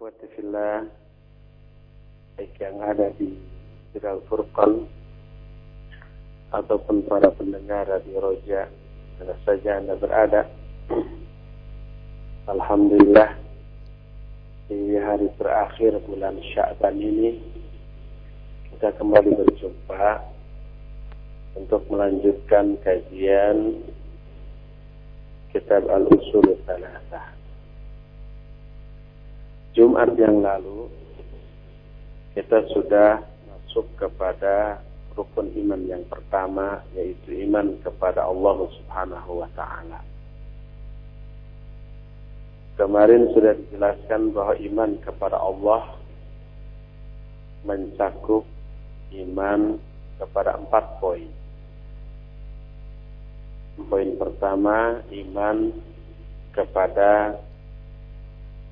ikhwati fillah baik yang ada di Siral Furqan ataupun para pendengar di Roja mana saja Anda berada. Alhamdulillah di hari terakhir bulan Sya'ban ini kita kembali berjumpa untuk melanjutkan kajian kitab Al-Usul Salasah Jumat yang lalu kita sudah masuk kepada rukun iman yang pertama yaitu iman kepada Allah Subhanahu wa taala. Kemarin sudah dijelaskan bahwa iman kepada Allah mencakup iman kepada empat poin. Poin pertama, iman kepada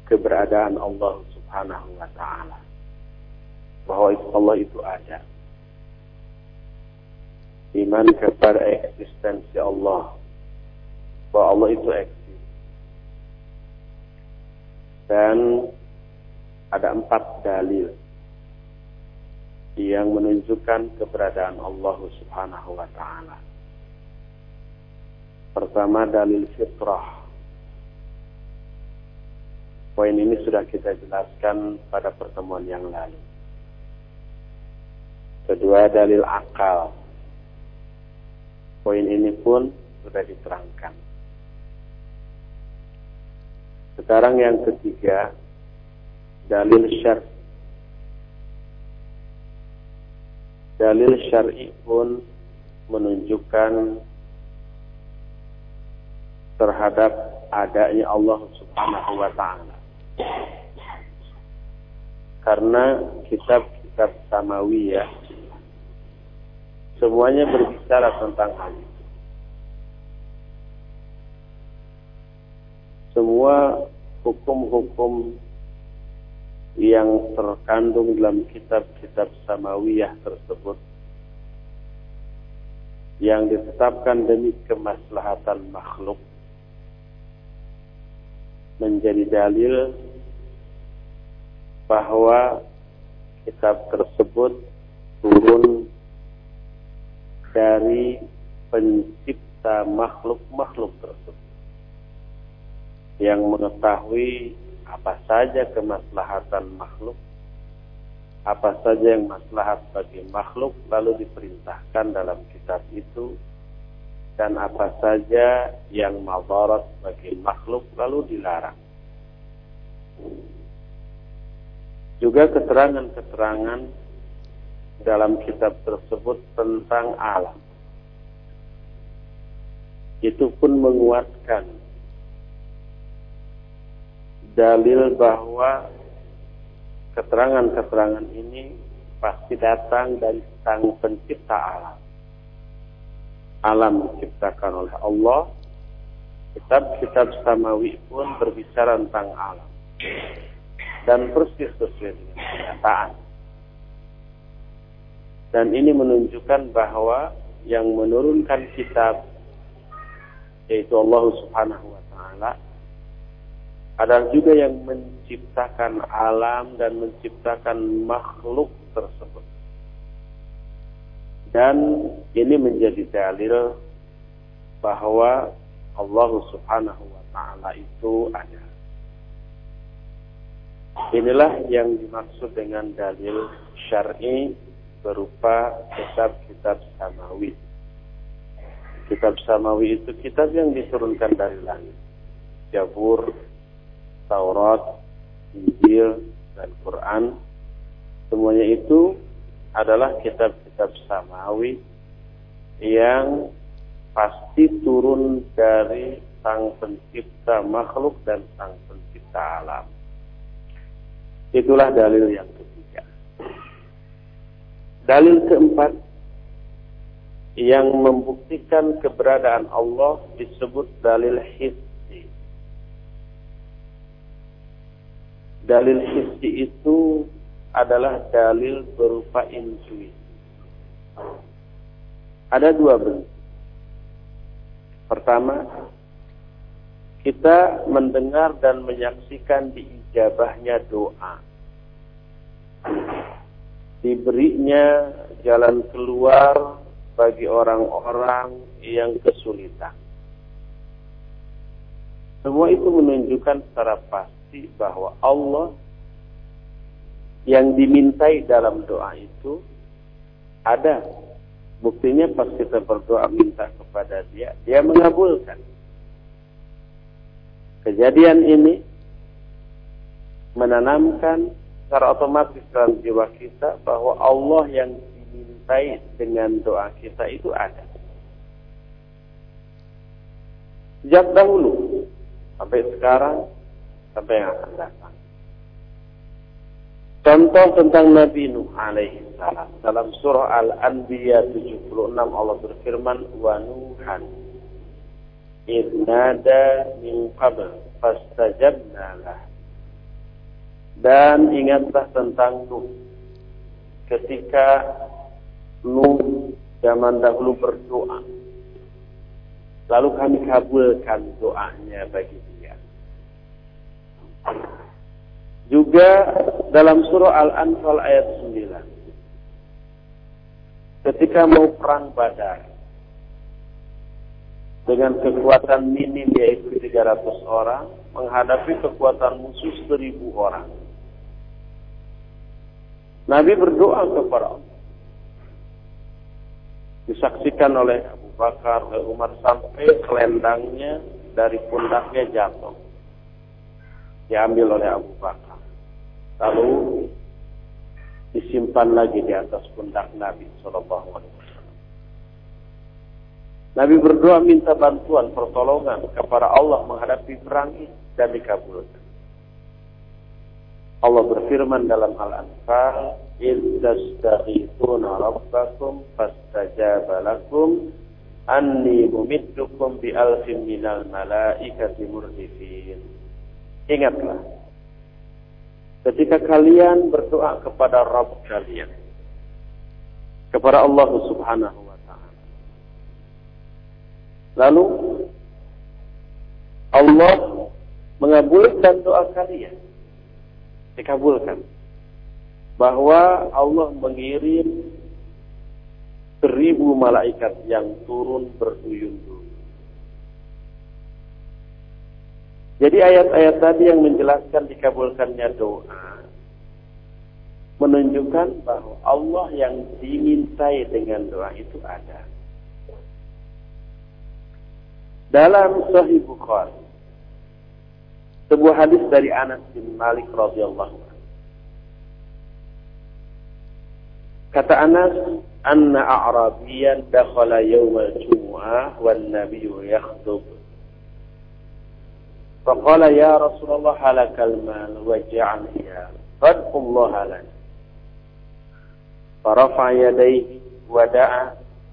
keberadaan Allah Subhanahu wa taala. Bahwa Allah itu ada. Iman kepada eksistensi Allah. Bahwa Allah itu eksis. Dan ada empat dalil yang menunjukkan keberadaan Allah Subhanahu wa taala. Pertama dalil fitrah Poin ini sudah kita jelaskan pada pertemuan yang lalu. Kedua, dalil akal. Poin ini pun sudah diterangkan. Sekarang yang ketiga, dalil syar. Dalil syar'i pun menunjukkan terhadap adanya Allah Subhanahu wa taala. Karena kitab-kitab samawi ya semuanya berbicara tentang hal itu. Semua hukum-hukum yang terkandung dalam kitab-kitab samawiyah tersebut yang ditetapkan demi kemaslahatan makhluk menjadi dalil bahwa kitab tersebut turun dari pencipta makhluk-makhluk tersebut yang mengetahui apa saja kemaslahatan makhluk apa saja yang maslahat bagi makhluk lalu diperintahkan dalam kitab itu dan apa saja yang madarat bagi makhluk lalu dilarang. Juga keterangan-keterangan dalam kitab tersebut tentang alam. Itu pun menguatkan dalil bahwa keterangan-keterangan ini pasti datang dari sang pencipta alam alam diciptakan oleh Allah, kitab-kitab samawi pun berbicara tentang alam. Dan persis sesuai dengan kenyataan. Dan ini menunjukkan bahwa yang menurunkan kitab yaitu Allah Subhanahu wa taala adalah juga yang menciptakan alam dan menciptakan makhluk tersebut. Dan ini menjadi dalil bahwa Allah Subhanahu wa taala itu ada. Inilah yang dimaksud dengan dalil syar'i berupa kitab-kitab samawi. Kitab samawi itu kitab yang diturunkan dari langit. Jabur, Taurat, Injil, dan Quran. Semuanya itu adalah kitab-kitab samawi yang pasti turun dari sang pencipta makhluk dan sang pencipta alam. Itulah dalil yang ketiga. Dalil keempat yang membuktikan keberadaan Allah disebut dalil hissi. Dalil hissi itu adalah dalil berupa intuisi. Ada dua bentuk. Pertama, kita mendengar dan menyaksikan di ijabahnya doa. Diberinya jalan keluar bagi orang-orang yang kesulitan. Semua itu menunjukkan secara pasti bahwa Allah yang dimintai dalam doa itu ada. Buktinya pas kita berdoa minta kepada dia, dia mengabulkan. Kejadian ini menanamkan secara otomatis dalam jiwa kita bahwa Allah yang dimintai dengan doa kita itu ada. Sejak dahulu sampai sekarang sampai yang akan datang. Contoh tentang Nabi Nuh alaihi salam dalam surah Al-Anbiya 76 Allah berfirman wa nuhan idnada min qabl fastajabna lah dan ingatlah tentang Nuh ketika Nuh zaman dahulu berdoa lalu kami kabulkan doanya bagi dia juga dalam surah Al-Anfal ayat 9. Ketika mau perang badar. Dengan kekuatan minim yaitu 300 orang. Menghadapi kekuatan musuh 1000 orang. Nabi berdoa kepada Allah. Disaksikan oleh Abu Bakar, Umar sampai kelendangnya dari pundaknya jatuh. Diambil oleh Abu Bakar lalu disimpan lagi di atas pundak Nabi Shallallahu. Nabi berdoa minta bantuan pertolongan kepada Allah menghadapi perang ini dan dikabulkan. Allah berfirman dalam Al-Anfal, "Idh rabbakum fastajaba lakum anni mumiddukum bi alfin minal malaikati murdifin." Ingatlah ketika kalian berdoa kepada Rabb kalian kepada Allah Subhanahu wa taala lalu Allah mengabulkan doa kalian dikabulkan bahwa Allah mengirim seribu malaikat yang turun berduyun-duyun Jadi ayat-ayat tadi yang menjelaskan dikabulkannya doa menunjukkan bahwa Allah yang dimintai dengan doa itu ada. Dalam Sahih Bukhari sebuah hadis dari Anas bin Malik radhiyallahu Kata Anas, "Anna a'rabiyan dakhala yawm al-jumu'ah wan nabiyyu yakhtub." فقال يا رسول الله هلك المال وجعني فادعو الله لنا فرفع يديه ودعا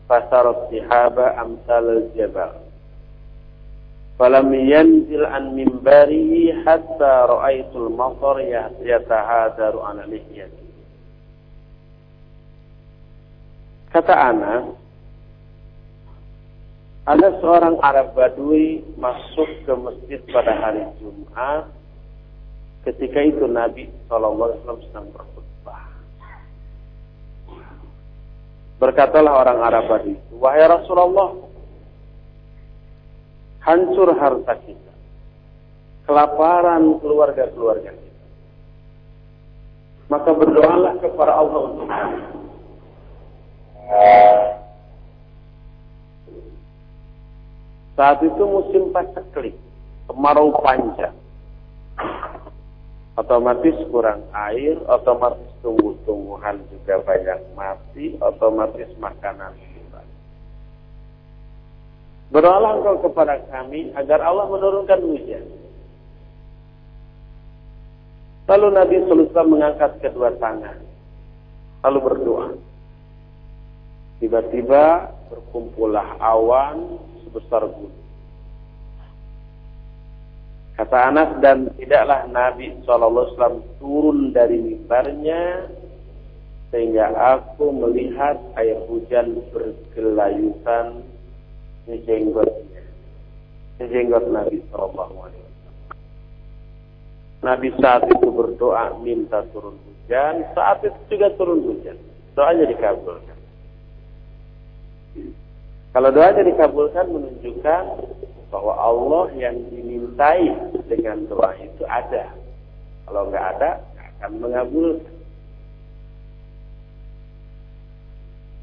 فسر الصحابة أمثال الجبل falam yanzil an mimbarihi hatta ra'aitul matar ya, yatahadaru ala lihyati kata ana ada seorang Arab Badui masuk ke masjid pada hari Jumat ketika itu Nabi Shallallahu Alaihi Wasallam sedang berkhutbah. Berkatalah orang Arab Badui wahai Rasulullah hancur harta kita. Kelaparan keluarga-keluarga kita. Maka berdoalah kepada Allah untuk kami. Saat itu musim paceklik, kemarau panjang. Otomatis kurang air, otomatis tumbuh-tumbuhan juga banyak mati, otomatis makanan. Berdoalah engkau kepada kami agar Allah menurunkan hujan. Lalu Nabi Sulaiman mengangkat kedua tangan. Lalu berdoa. Tiba-tiba berkumpullah awan sebesar gunung. Kata Anas dan tidaklah Nabi SAW turun dari mimbarnya sehingga aku melihat air hujan bergelayutan di jenggotnya, di jenggot Nabi SAW. Nabi saat itu berdoa minta turun hujan, saat itu juga turun hujan. Doanya dikabulkan. Kalau doanya dikabulkan menunjukkan bahwa Allah yang dimintai dengan doa itu ada. Kalau nggak ada, nggak akan mengabulkan.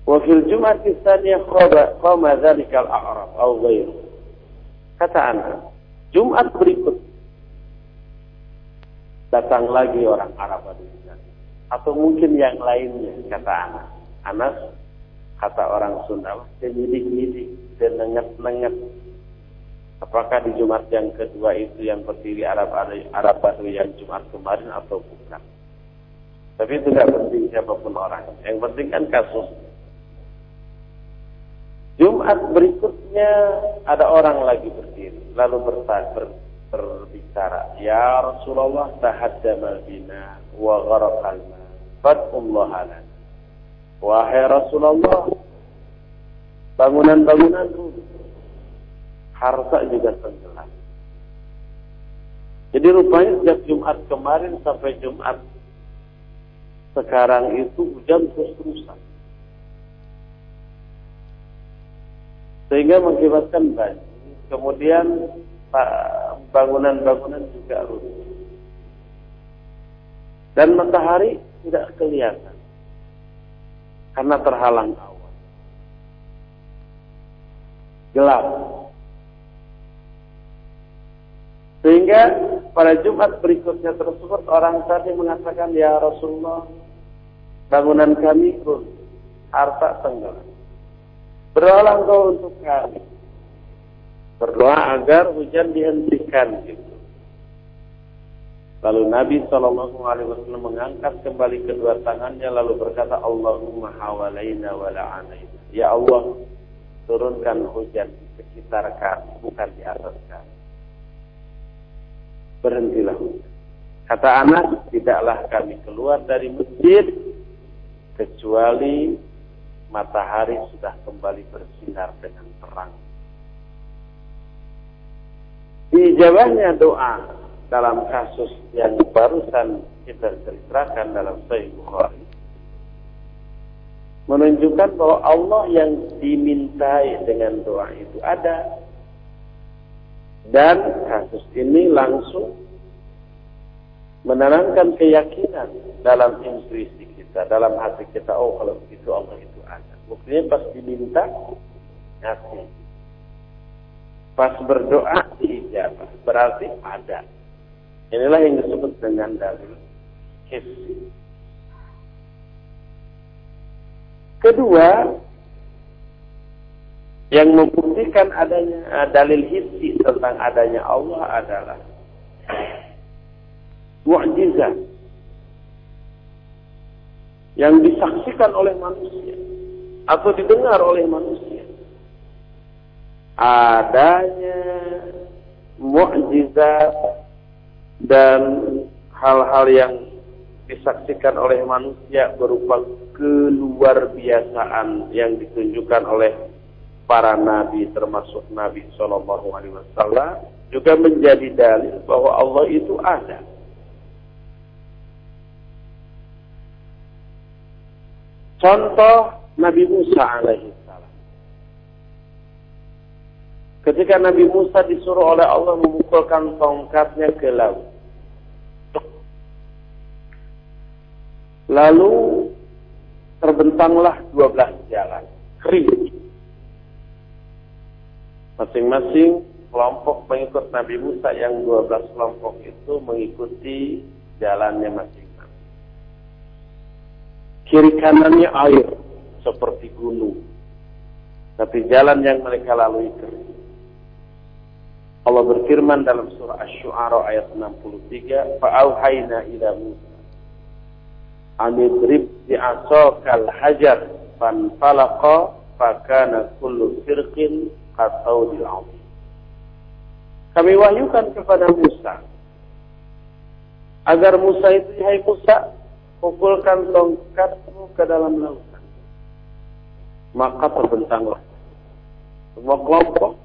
Wa fil jum'ati tsaniyah qama dzalikal a'rab aw ghairu. Kata Anas, Jumat berikut datang lagi orang Arab atau mungkin yang lainnya kata Anas. Anas kata orang Sunda, dia nyidik-nyidik, dia nenget-nenget. Apakah di Jumat yang kedua itu yang berdiri Arab Arab baru yang Jumat kemarin atau bukan? Tapi itu tidak penting siapa pun orang. Yang penting kan kasus. Jumat berikutnya ada orang lagi berdiri, lalu bertanya, ber, berbicara, Ya Rasulullah tahaddama bina wa gharaqalna, fad'ullah. Wahai Rasulullah, bangunan-bangunan harta juga tenggelam. Jadi rupanya sejak Jumat kemarin sampai Jumat sekarang itu hujan terus-terusan. Sehingga mengakibatkan banjir. Kemudian bangunan-bangunan juga runtuh. Dan matahari tidak kelihatan karena terhalang awan. Gelap. Sehingga pada Jumat berikutnya tersebut orang tadi mengatakan, Ya Rasulullah, bangunan kami pun harta tenggelam. Berdoa engkau untuk kami. Berdoa agar hujan dihentikan gitu. Lalu Nabi Shallallahu Alaihi Wasallam mengangkat kembali kedua tangannya lalu berkata Allahumma hawalaina wa la'anaina. Ya Allah, turunkan hujan di sekitar kami, bukan di atas kami. Berhentilah. Kata anak, tidaklah kami keluar dari masjid kecuali matahari sudah kembali bersinar dengan terang. Dijawabnya doa dalam kasus yang barusan kita ceritakan dalam Sahih Bukhari menunjukkan bahwa Allah yang dimintai dengan doa itu ada dan kasus ini langsung menanamkan keyakinan dalam intuisi kita, dalam hati kita, oh kalau begitu Allah Buktinya pas diminta, ngasih. Pas berdoa, diijabah. Berarti ada. Inilah yang disebut dengan dalil hissi. Kedua, yang membuktikan adanya eh, dalil hissi tentang adanya Allah adalah mukjizat yang disaksikan oleh manusia atau didengar oleh manusia. Adanya mukjizat dan hal-hal yang disaksikan oleh manusia berupa keluar biasaan yang ditunjukkan oleh para nabi termasuk Nabi Shallallahu Alaihi Wasallam juga menjadi dalil bahwa Allah itu ada. Contoh Nabi Musa alaihi salam. Ketika Nabi Musa disuruh oleh Allah memukulkan tongkatnya ke laut. Lalu terbentanglah 12 jalan kering. Masing-masing kelompok pengikut Nabi Musa yang 12 kelompok itu mengikuti jalannya masing-masing. Kiri kanannya air seperti gunung. Tapi jalan yang mereka lalui kering. Allah berfirman dalam surah Asy-Syu'ara ayat 63, "Fa'auhayna ila Musa anidrib bi'asokal hajar fan falaqa fakana kullu firqin qataudil azim kami wahyukan kepada Musa agar Musa itu hai Musa pukulkan tongkatmu ke dalam lautan maka terbentanglah semua kelompok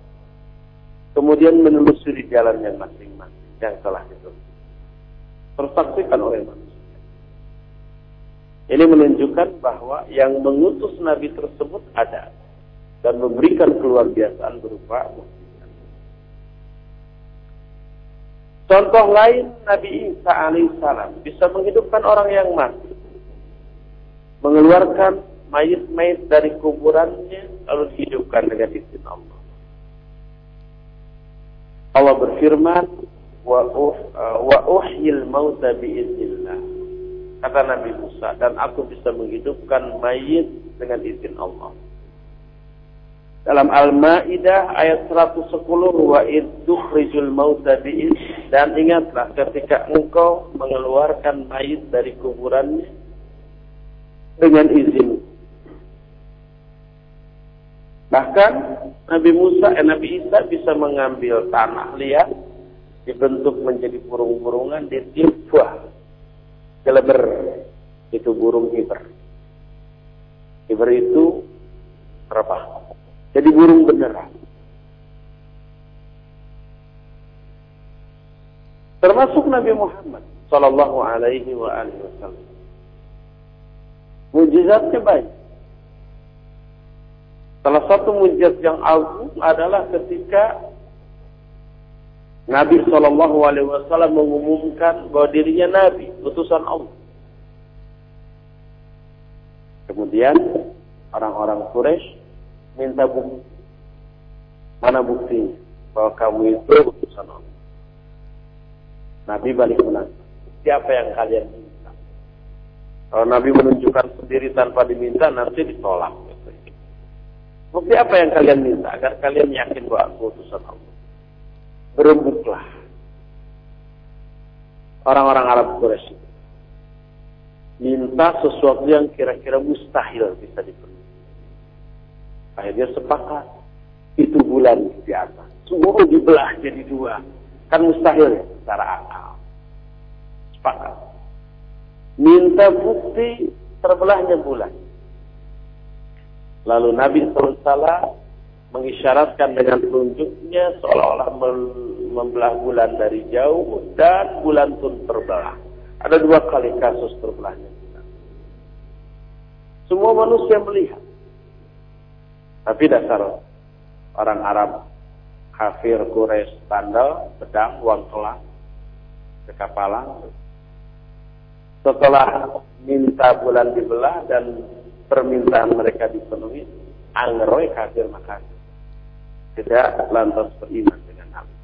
kemudian menelusuri jalan yang masing-masing yang telah ditutup tersaksikan oleh manusia. Ini menunjukkan bahwa yang mengutus Nabi tersebut ada dan memberikan keluar biasaan berupa mukjizat. Contoh lain Nabi Isa alaihissalam bisa menghidupkan orang yang mati, mengeluarkan mayat-mayat dari kuburannya lalu dihidupkan dengan izin Allah. Allah berfirman, wa uh, uhyil mauta. Kata Nabi Musa, dan aku bisa menghidupkan mayit dengan izin Allah. Dalam Al-Maidah ayat 110 wa idzukhrijul mauta dan ingatlah ketika engkau mengeluarkan mayit dari kuburannya dengan izin. Bahkan Nabi Musa, eh, Nabi Isa bisa mengambil tanah liat dibentuk menjadi burung-burungan ditiupah keleber. Itu burung hiber. Hiber itu berapa? Jadi burung beneran. Termasuk Nabi Muhammad Sallallahu Alaihi Wasallam. Mujizatnya baik salah satu mujizat yang agung adalah ketika Nabi Shallallahu Alaihi Wasallam mengumumkan bahwa dirinya Nabi, utusan Allah. Kemudian orang-orang Quraisy minta bukti. Mana buktinya bahwa kamu itu utusan Allah? Nabi balik menanya, siapa yang kalian minta? Kalau Nabi menunjukkan sendiri tanpa diminta, nanti ditolak. Bukti apa yang kalian minta agar kalian yakin bahwa aku utusan Allah? berembuklah orang-orang Arab Quraisy minta sesuatu yang kira-kira mustahil bisa dipenuhi. Akhirnya sepakat itu bulan di atas. Semua dibelah jadi dua. Kan mustahil ya secara akal. Sepakat. Minta bukti terbelahnya bulan. Lalu Nabi SAW mengisyaratkan dengan telunjuknya seolah-olah membelah bulan dari jauh dan bulan pun terbelah. Ada dua kali kasus terbelahnya. Semua manusia melihat. Tapi dasar orang Arab, kafir, kures, bandel, pedang, uang kelas, kekapalan. Setelah minta bulan dibelah dan permintaan mereka dipenuhi, angeroy kafir makasih tidak lantas beriman dengan Nabi.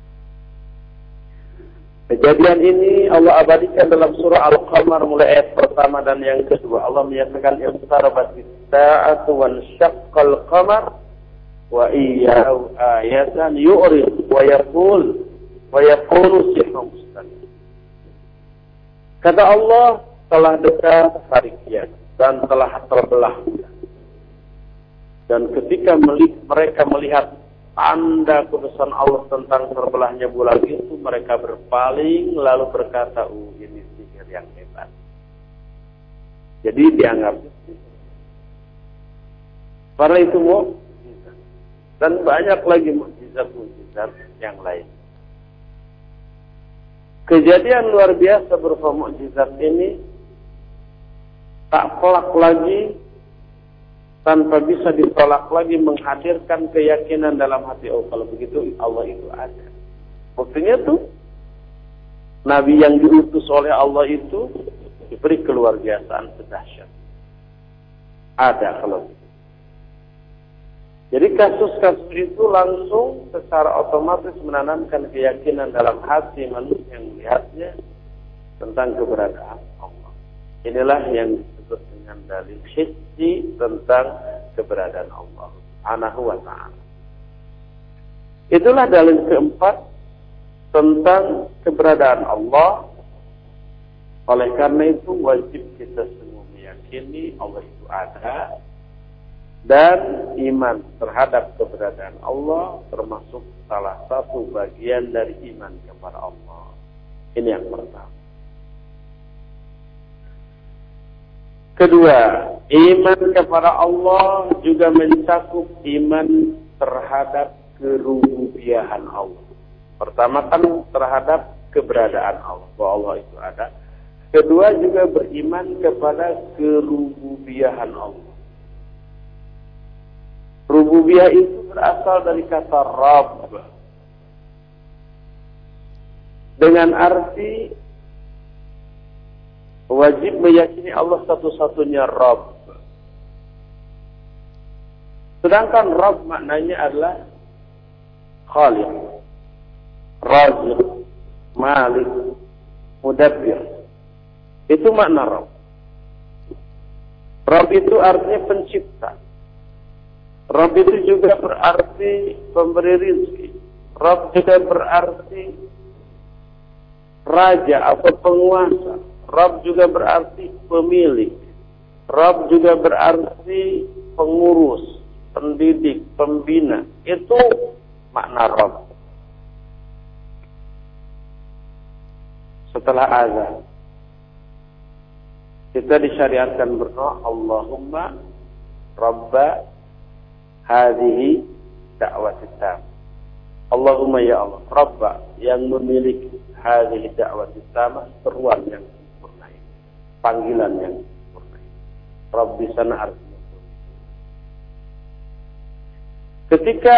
Kejadian ini Allah abadikan dalam surah Al-Qamar mulai ayat pertama dan yang kedua. Allah menyatakan tarabat sa'atu wan syaqqal qamar wa iyyahu ayatan yu'rid wa yaqul wa yaqulu. Kata Allah telah dekat hari kiamat dan telah terbelah dan ketika mereka melihat tanda kebesaran Allah tentang terbelahnya bulan itu mereka berpaling lalu berkata, "Uh, ini sihir yang hebat." Jadi dianggap Para itu mau dan banyak lagi mukjizat-mukjizat yang lain. Kejadian luar biasa berupa mukjizat ini tak pelak lagi tanpa bisa ditolak lagi menghadirkan keyakinan dalam hati. Oh kalau begitu Allah itu ada. Buktinya tuh Nabi yang diutus oleh Allah itu diberi keluar biasaan sedahsyat. Ada kalau begitu. Jadi kasus-kasus itu langsung secara otomatis menanamkan keyakinan dalam hati manusia yang melihatnya tentang keberadaan Allah. Inilah yang dengan dalil hissi tentang keberadaan Allah Subhanahu wa taala. Itulah dalil keempat tentang keberadaan Allah. Oleh karena itu wajib kita semua meyakini Allah itu ada dan iman terhadap keberadaan Allah termasuk salah satu bagian dari iman kepada Allah. Ini yang pertama. Kedua, iman kepada Allah juga mencakup iman terhadap kerububiahan Allah. Pertama kan terhadap keberadaan Allah, bahwa Allah itu ada. Kedua juga beriman kepada kerububiahan Allah. Rububiyah itu berasal dari kata Rabb. Dengan arti wajib meyakini Allah satu-satunya Rabb. Sedangkan Rabb maknanya adalah Khaliq, Raziq, Malik, Mudabbir. Itu makna Rabb. Rabb itu artinya pencipta. Rabb itu juga berarti pemberi rizki. Rabb juga berarti raja atau penguasa. Rabb juga berarti pemilik. Rabb juga berarti pengurus, pendidik, pembina. Itu makna Rabb. Setelah azan kita disyariatkan berdoa Allahumma Rabba hadhihi da'wat tam. Allahumma ya Allah Rabba yang memiliki hadhihi da'wat tam seruan yang. Panggilan yang sempurna. Rabbi sana artinya Ketika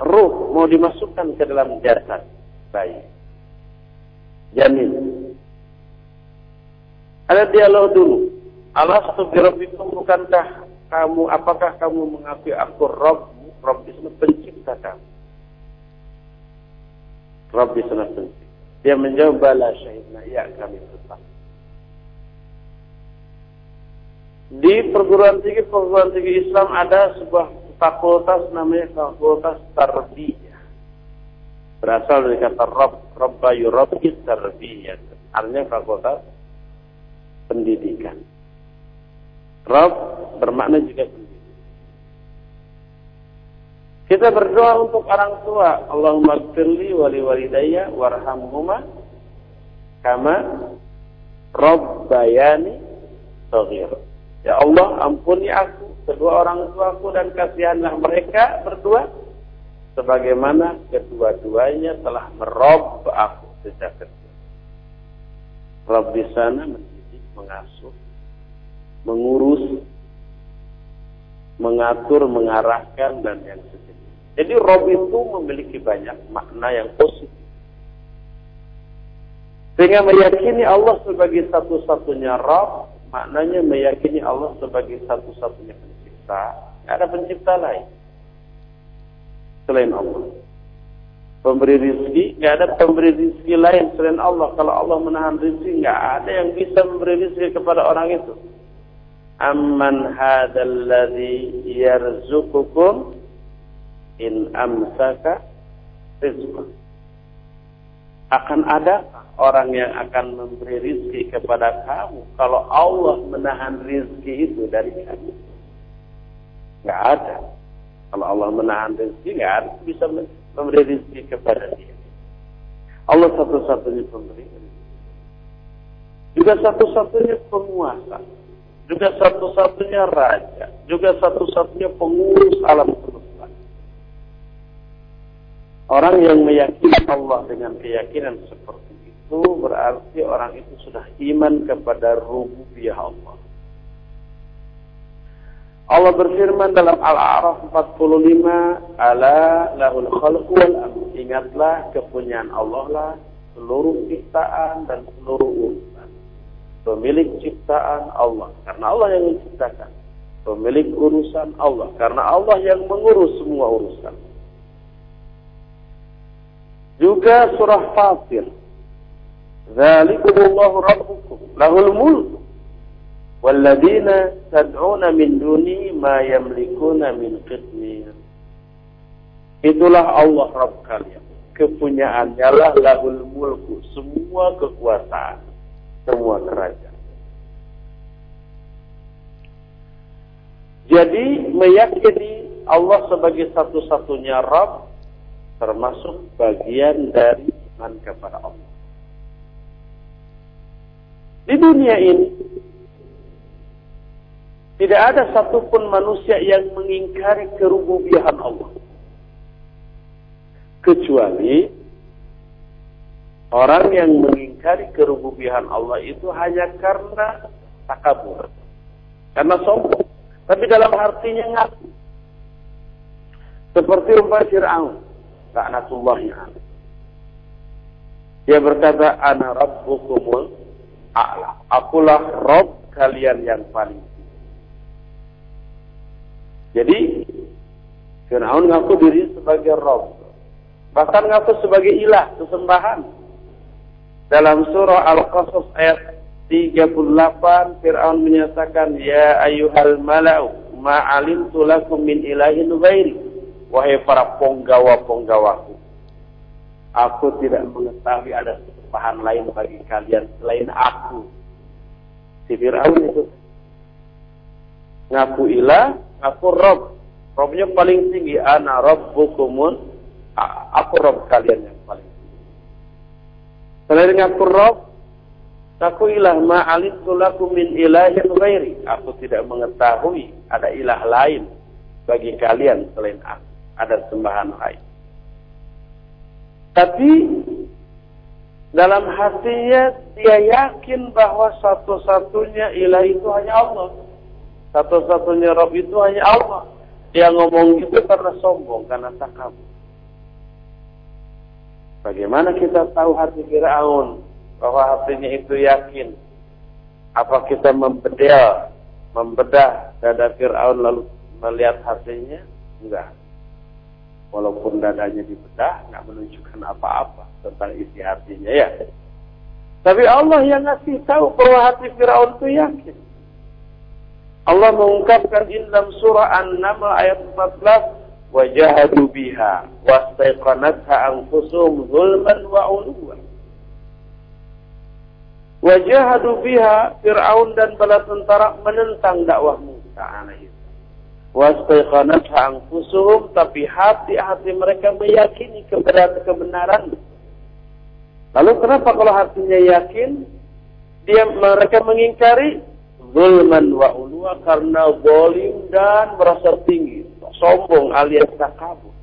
ruh mau dimasukkan ke dalam jasad bayi janin ada dialog dulu. Allah birabbikum bukankah kamu apakah kamu mengakui aku Rob Rob itu pencipta kamu. Rob itu pencipta. Dia menjawab bala syahidna ya kami tetap di perguruan tinggi perguruan tinggi Islam ada sebuah fakultas namanya fakultas tarbiyah berasal dari kata Rob Robba yurabbi tarbiyah artinya fakultas pendidikan. Rob bermakna juga pendidikan. Kita berdoa untuk orang tua. Allahumma gfirli wali walidayya warhamhuma kama bayani saghir. Ya Allah, ampuni aku, kedua orang tuaku dan kasihanlah mereka berdua sebagaimana kedua-duanya telah merob aku sejak kecil. Rob di sana mengasuh, mengurus, mengatur, mengarahkan dan yang sejenis. Jadi Rob itu memiliki banyak makna yang positif. Sehingga meyakini Allah sebagai satu-satunya Rob, maknanya meyakini Allah sebagai satu-satunya pencipta. Tidak ada pencipta lain selain Allah pemberi rizki, nggak ada pemberi rizki lain selain Allah. Kalau Allah menahan rizki, nggak ada yang bisa memberi rizki kepada orang itu. Amman hadalladzi yarzuqukum in amsaka rizqa. Akan ada orang yang akan memberi rizki kepada kamu kalau Allah menahan rizki itu dari kamu. Nggak ada. Kalau Allah menahan rizki, nggak ada bisa memberi rezeki kepada dia. Allah satu-satunya pemberi juga satu-satunya penguasa, juga satu-satunya raja, juga satu-satunya pengurus alam semesta. Orang yang meyakini Allah dengan keyakinan seperti itu berarti orang itu sudah iman kepada rububiyah Allah. Allah berfirman dalam Al-A'raf 45, "Ala lahul khalqu wal amr." Ingatlah kepunyaan Allah lah seluruh ciptaan dan seluruh urusan. Pemilik ciptaan Allah karena Allah yang menciptakan. Pemilik urusan Allah karena Allah yang mengurus semua urusan. Juga surah Fatir. Zalikumullahu rabbukum lahul mulk walladzina tad'una min duni ma yamlikuna min qitmir. Itulah Allah Rabb kalian. Kepunyaannya lah lahul mulku, semua kekuasaan, semua kerajaan. Jadi meyakini Allah sebagai satu-satunya Rabb termasuk bagian dari iman kepada Allah. Di dunia ini tidak ada satupun manusia yang mengingkari kerububiahan Allah. Kecuali Orang yang mengingkari kerububian Allah itu hanya karena takabur. Karena sombong. Tapi dalam artinya ngaku. Seperti umpah Fir'aun. Ta'natullahnya. Dia berkata, Ana Rabbukumul A'la. Akulah Rabb kalian yang paling Jadi, Fir'aun ngaku diri sebagai Rabb. Bahkan ngaku sebagai ilah, sesembahan. Dalam surah Al-Qasas ayat 38 Fir'aun menyatakan ya ayyuhal mala'u ma'alimtu lakum min ilahin ghairi wahai para penggawa-penggawaku aku tidak mengetahui ada sembahan lain bagi kalian selain aku. Si Fir'aun itu ngaku ilah ngaku rob. Robnya paling tinggi. Ana rabbukumun aku rob kalian yang paling Selain ngaku Rob, Takuilah ma'alintu lakum min ilahin ghairi. Aku tidak mengetahui ada ilah lain bagi kalian selain aku. Ada sembahan lain. Tapi dalam hatinya dia yakin bahwa satu-satunya ilah itu hanya Allah. Satu-satunya Rob itu hanya Allah. Dia ngomong itu karena sombong, karena takabur. Bagaimana kita tahu hati Fir'aun bahwa hatinya itu yakin? Apa kita membedah, membedah dada Fir'aun lalu melihat hatinya? Enggak. Walaupun dadanya dibedah, nggak menunjukkan apa-apa tentang isi hatinya ya. Tapi Allah yang ngasih tahu bahwa hati Fir'aun itu yakin. Allah mengungkapkan dalam surah An-Naml ayat 14, wajahadu biha wastaiqanatha anfusuhum zulman wa uluwan wajahadu biha Fir'aun dan bala tentara menentang dakwah Musa alaihi wastaiqanatha anfusuhum tapi hati-hati mereka meyakini kebenaran lalu kenapa kalau hatinya yakin dia mereka mengingkari zulman wa ulwa karena bolim dan merasa tinggi sombong alias takabur.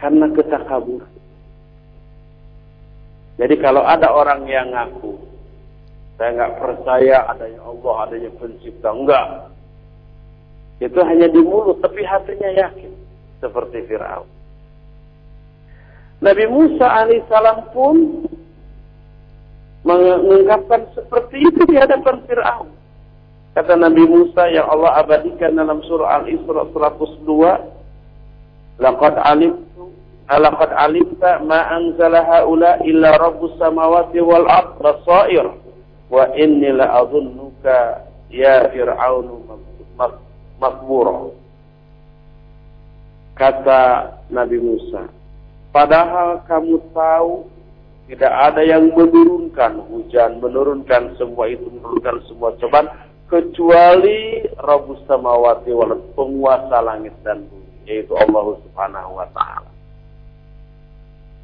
Karena ketakabur. Jadi kalau ada orang yang ngaku, saya nggak percaya adanya Allah, adanya pencipta, enggak. Itu hanya di mulut, tapi hatinya yakin. Seperti Fir'aun. Nabi Musa alaihissalam pun mengungkapkan seperti itu di hadapan Fir'aun. Kata Nabi Musa yang Allah abadikan dalam surah Al-Isra 102, "Laqad alimtu laqad alimta ma anzala haula illa rabbus samawati wal ard basair wa inni la adhunnuka ya fir'aun makbura." Kata Nabi Musa, padahal kamu tahu tidak ada yang menurunkan hujan, menurunkan semua itu, menurunkan semua cobaan kecuali Rabbus samawati wal penguasa langit dan bumi yaitu Allah Subhanahu wa taala.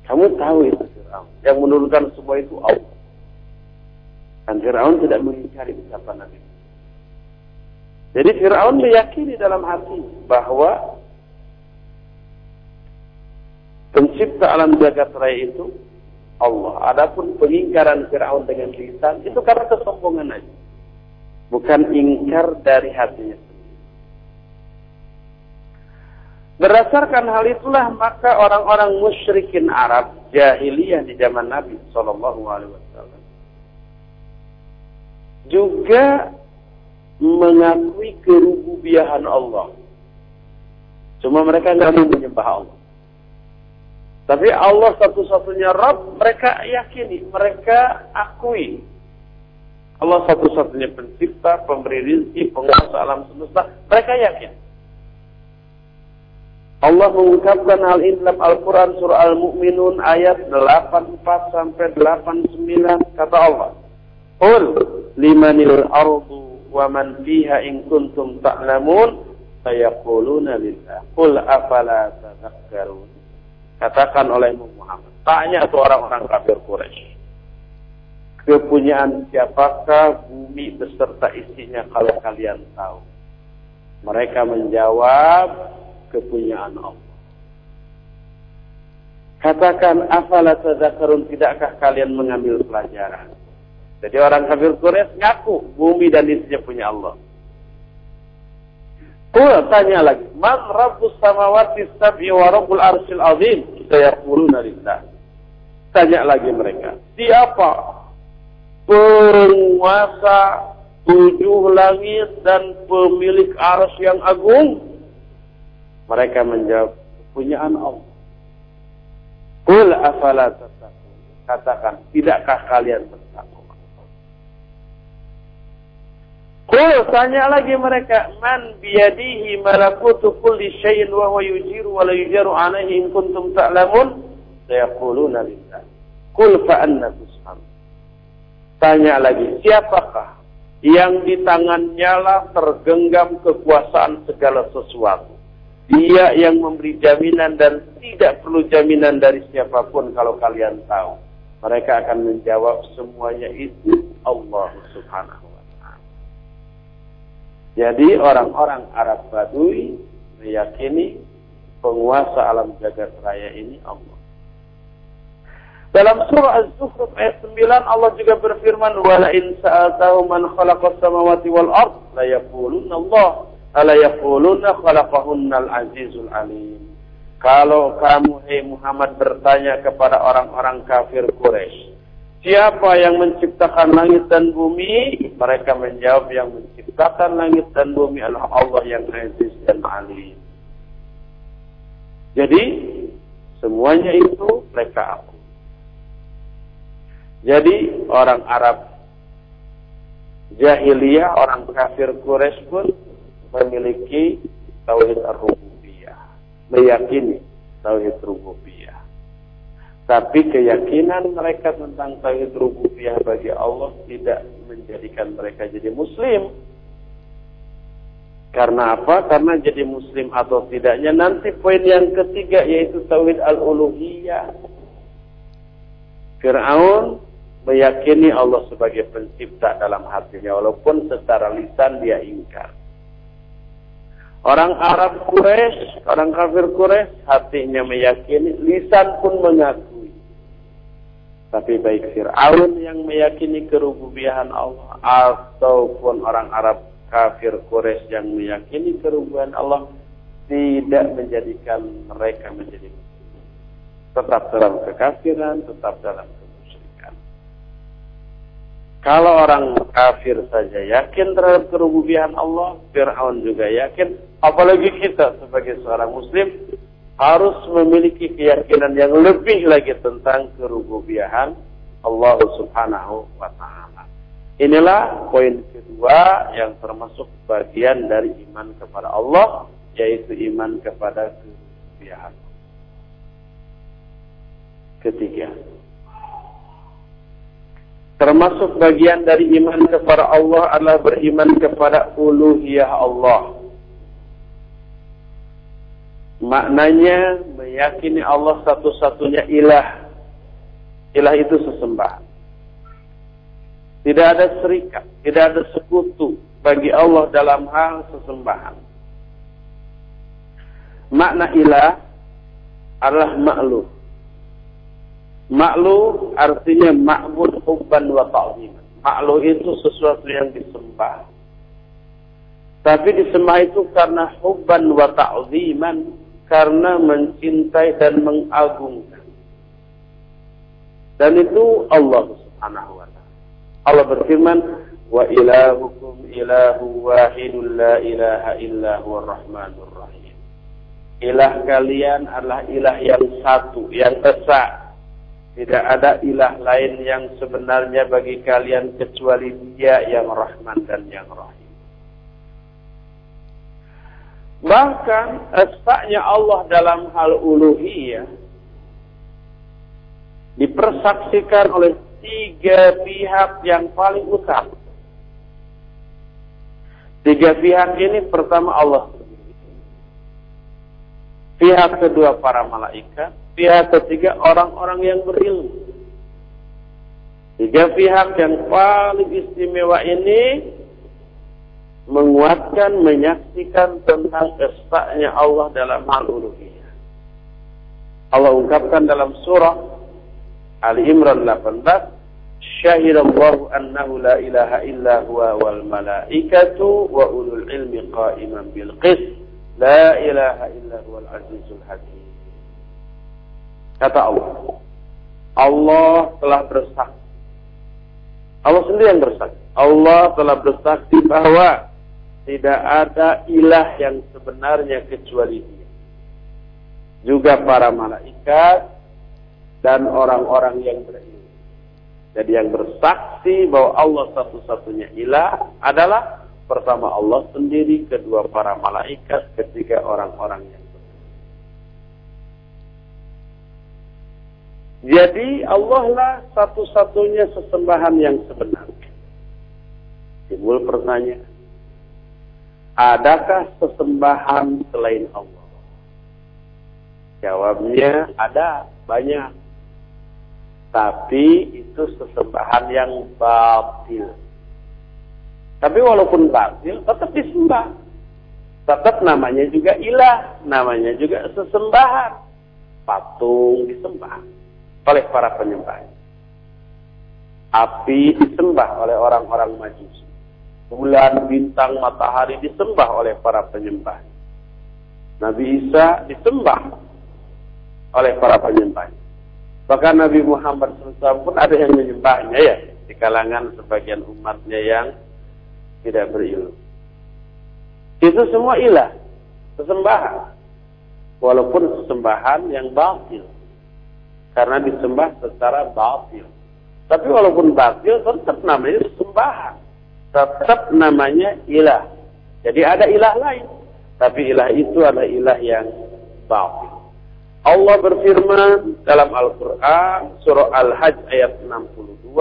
Kamu tahu itu Firaun. Yang menurunkan semua itu Allah. Dan Firaun tidak mengingkari ucapan Nabi. Jadi Firaun meyakini dalam hati bahwa pencipta alam jagat raya itu Allah. Adapun pengingkaran Firaun dengan lisan itu karena kesombongan aja bukan ingkar dari hatinya Berdasarkan hal itulah maka orang-orang musyrikin Arab jahiliyah di zaman Nabi Shallallahu Alaihi Wasallam juga mengakui kerububiahan Allah. Cuma mereka nggak mau menyembah Allah. Tapi Allah satu-satunya Rabb mereka yakini, mereka akui Allah satu-satunya pencipta, pemberi rezeki, penguasa alam semesta. Mereka yakin. Allah mengungkapkan hal ini dalam Al-Quran surah Al-Mu'minun ayat 84 sampai 89 kata Allah. Qul limanil ardu wa man fiha in kuntum ta'lamun sayaquluna lillah. Qul afala tadhakkarun. Katakan oleh Muhammad. Tanya itu orang-orang kafir Quraisy kepunyaan siapakah bumi beserta isinya kalau kalian tahu? Mereka menjawab kepunyaan Allah. Katakan afala tadzakarun tidakkah kalian mengambil pelajaran? Jadi orang kafir Quraisy ngaku bumi dan isinya punya Allah. Kul tanya lagi, "Man rabbus samawati sab'i wa rabbul arsyil azim?" Sayaquluna lillah. Tanya lagi mereka, "Siapa penguasa tujuh langit dan pemilik ars yang agung?" Mereka menjawab, "Punyaan Allah." Kul afala. Katakan, tidakkah kalian? Kul tanya lagi mereka, man biyadihi malakutu kulli syai'in wa huwa yujiru wa la yujaru alaihi in kuntum ta'lamun? Sayaquluna lillah. Kul fa anna tus'am. Tanya lagi, siapakah yang di tangannya lah tergenggam kekuasaan segala sesuatu? Dia yang memberi jaminan dan tidak perlu jaminan dari siapa pun kalau kalian tahu. Mereka akan menjawab semuanya itu Allah subhanahu. Jadi orang-orang Arab Badui meyakini penguasa alam jagat raya ini Allah. Dalam surah Az-Zukhruf ayat 9 Allah juga berfirman wala in sa'altahu man khalaqas samawati wal ard la yaqulunna Allah ala yaquluna khalaqahunnal azizul alim. Kalau kamu hai Muhammad bertanya kepada orang-orang kafir Quraisy, siapa yang menciptakan langit dan bumi? Mereka menjawab yang menciptakan langit dan bumi adalah Allah yang aziz dan alim. Jadi semuanya itu mereka aku. Jadi orang Arab jahiliyah, orang kafir Quraisy pun memiliki tauhid rububiyah, meyakini tauhid rububiyah. Tapi keyakinan mereka tentang tauhid rububiyah bagi Allah tidak menjadikan mereka jadi muslim. Karena apa? Karena jadi muslim atau tidaknya nanti poin yang ketiga yaitu tauhid al-uluhiyah. Fir'aun meyakini Allah sebagai pencipta dalam hatinya walaupun secara lisan dia ingkar. Orang Arab Quraisy, orang kafir Quraisy, hatinya meyakini, lisan pun mengakui. Tapi baik Fir'aun yang meyakini kerububiahan Allah ataupun orang Arab kafir Quraisy yang meyakini kerububiahan Allah tidak menjadikan mereka menjadi muslim. Tetap dalam kekafiran, tetap dalam kalau orang kafir saja yakin terhadap kerububian Allah, Fir'aun juga yakin, apalagi kita sebagai seorang muslim harus memiliki keyakinan yang lebih lagi tentang kerububian Allah Subhanahu wa taala. Inilah poin kedua yang termasuk bagian dari iman kepada Allah, yaitu iman kepada kerububian. Ketiga, Termasuk bagian dari iman kepada Allah adalah beriman kepada uluhiyah Allah. Maknanya meyakini Allah satu-satunya ilah. Ilah itu sesembahan. Tidak ada serikat, tidak ada sekutu bagi Allah dalam hal sesembahan. Makna ilah adalah makhluk Maklu artinya ma'bud hubban wa ta'zim. Maklu itu sesuatu yang disembah. Tapi disembah itu karena hubban wa ta'ziman, karena mencintai dan mengagungkan. Dan itu Allah Subhanahu wa taala. Allah berfirman, "Wa ilahukum ilahu wahidun la ilaha illa huwa rahmanur rahim." Ilah kalian adalah ilah yang satu, yang esa, tidak ada ilah lain yang sebenarnya bagi kalian kecuali dia yang rahman dan yang rahim. Bahkan esaknya Allah dalam hal uluhiyah dipersaksikan oleh tiga pihak yang paling utama. Tiga pihak ini pertama Allah Pihak kedua para malaikat, pihak ketiga orang-orang yang berilmu. Tiga pihak yang paling istimewa ini menguatkan, menyaksikan tentang esaknya Allah dalam hal uluhiyah. Allah ungkapkan dalam surah Ali Imran 18, Syahidallahu annahu la ilaha illa huwa wal malaikatu wa ulul ilmi qa'iman bil qist. La ilaha illa huwal azizul hakim. Kata Allah, Allah telah bersaksi. Allah sendiri yang bersaksi. Allah telah bersaksi bahwa tidak ada ilah yang sebenarnya kecuali dia. Juga para malaikat dan orang-orang yang berilmu. Jadi yang bersaksi bahwa Allah satu-satunya ilah adalah pertama Allah sendiri, kedua para malaikat, ketiga orang-orang yang Jadi Allah lah satu-satunya sesembahan yang sebenar. Timbul pertanyaan. Adakah sesembahan selain Allah? Jawabnya ada, banyak. Tapi itu sesembahan yang batil. Tapi walaupun batil, tetap disembah. Tetap namanya juga ilah, namanya juga sesembahan. Patung disembah oleh para penyembah. Api disembah oleh orang-orang majusi. Bulan, bintang, matahari disembah oleh para penyembah. Nabi Isa disembah oleh para penyembah. Bahkan Nabi Muhammad SAW pun ada yang menyembahnya ya. Di kalangan sebagian umatnya yang tidak berilmu. Itu semua ilah. Sesembahan. Walaupun sesembahan yang batil karena disembah secara batil. Tapi walaupun batil tetap namanya sembahan. Tetap namanya ilah. Jadi ada ilah lain. Tapi ilah itu adalah ilah yang batil. Allah berfirman dalam Al-Quran surah Al-Hajj ayat 62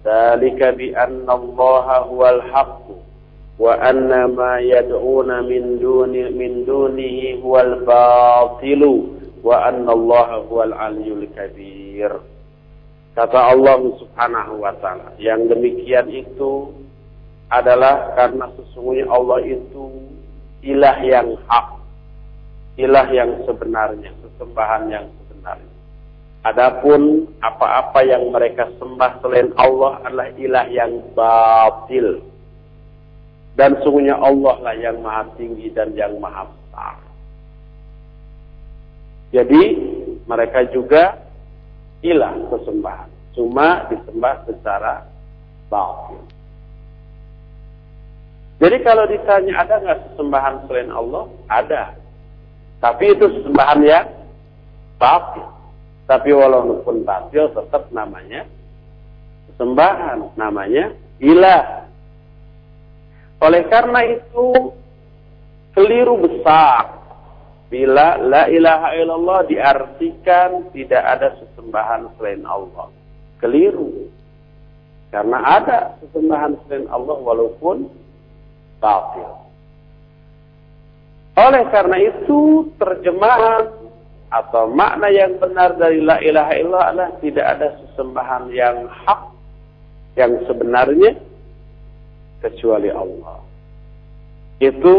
Dalika bi anna Allah huwal haqqu wa anna ma yad'una min duni min dunihi huwal batilu wa anna Allah huwal aliyul kabir. Kata Allah Subhanahu wa taala, yang demikian itu adalah karena sesungguhnya Allah itu ilah yang hak, ilah yang sebenarnya, sesembahan yang sebenarnya. Adapun apa-apa yang mereka sembah selain Allah adalah ilah yang batil. Dan sungguhnya Allah lah yang maha tinggi dan yang maha besar. Jadi mereka juga ilah sesembahan. Cuma disembah secara batil. Jadi kalau ditanya ada nggak sesembahan selain Allah? Ada. Tapi itu sesembahan yang batil. Tapi walaupun batil tetap namanya sesembahan. Namanya ilah. Oleh karena itu keliru besar Bila la ilaha illallah diartikan tidak ada sesembahan selain Allah. Keliru. Karena ada sesembahan selain Allah walaupun batil. Oleh karena itu terjemahan atau makna yang benar dari la ilaha illallah tidak ada sesembahan yang hak yang sebenarnya kecuali Allah. Itu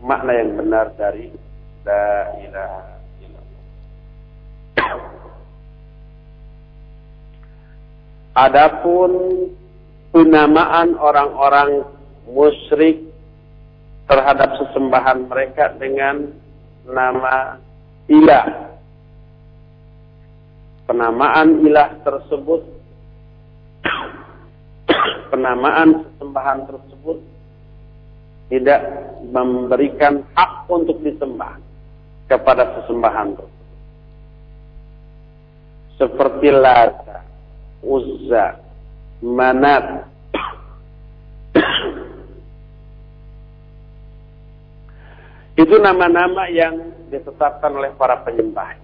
makna yang benar dari La ilaha illallah. Adapun penamaan orang-orang musyrik terhadap sesembahan mereka dengan nama ilah. Penamaan ilah tersebut penamaan sesembahan tersebut tidak memberikan hak untuk disembah kepada sesembahan tersebut. Seperti Lata, Uzza, Manat, itu nama-nama yang ditetapkan oleh para penyembah.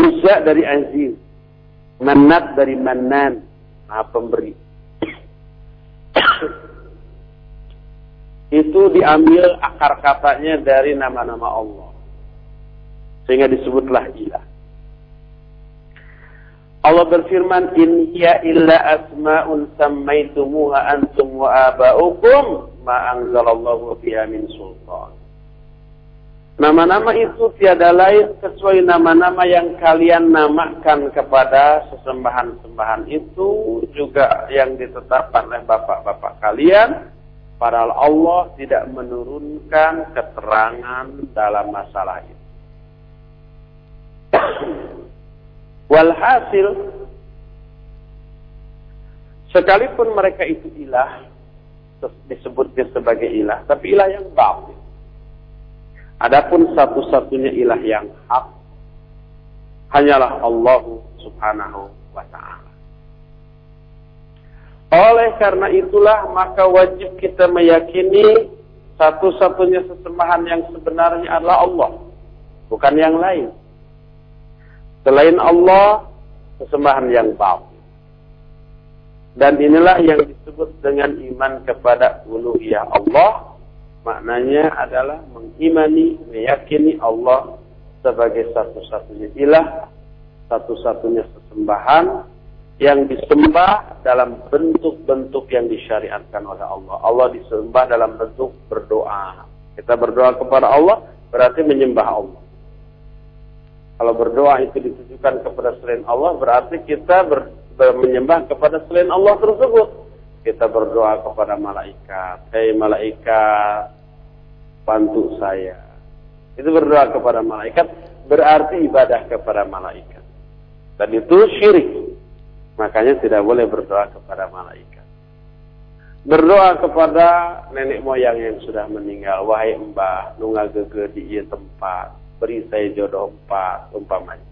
Uzza dari Aziz, Manat dari Manan, Maha Pemberi itu diambil akar katanya dari nama-nama Allah. Sehingga disebutlah ilah. Allah berfirman, In hiya illa asma'un sammaitumuha antum wa aba'ukum ma anzalallahu biha min sultan. Nama-nama itu tiada lain kecuali nama-nama yang kalian namakan kepada sesembahan-sembahan itu juga yang ditetapkan oleh bapak-bapak kalian. Padahal Allah tidak menurunkan keterangan dalam masalah itu. Walhasil, sekalipun mereka itu ilah, disebutnya sebagai ilah, tapi ilah yang batil. Adapun satu-satunya ilah yang hak hanyalah Allah Subhanahu wa taala. Oleh karena itulah maka wajib kita meyakini satu-satunya sesembahan yang sebenarnya adalah Allah, bukan yang lain. Selain Allah, sesembahan yang batil. Dan inilah yang disebut dengan iman kepada uluhiyah Allah Maknanya adalah mengimani, meyakini Allah sebagai satu-satunya ilah, satu-satunya sesembahan yang disembah dalam bentuk-bentuk yang disyariatkan oleh Allah. Allah disembah dalam bentuk berdoa. Kita berdoa kepada Allah berarti menyembah Allah. Kalau berdoa itu ditujukan kepada selain Allah berarti kita ber, ber, menyembah kepada selain Allah tersebut kita berdoa kepada malaikat. Hei malaikat, bantu saya. Itu berdoa kepada malaikat berarti ibadah kepada malaikat. Dan itu syirik. Makanya tidak boleh berdoa kepada malaikat. Berdoa kepada nenek moyang yang sudah meninggal. Wahai mbah, nunga gege di tempat. Beri saya jodoh empat, umpamanya.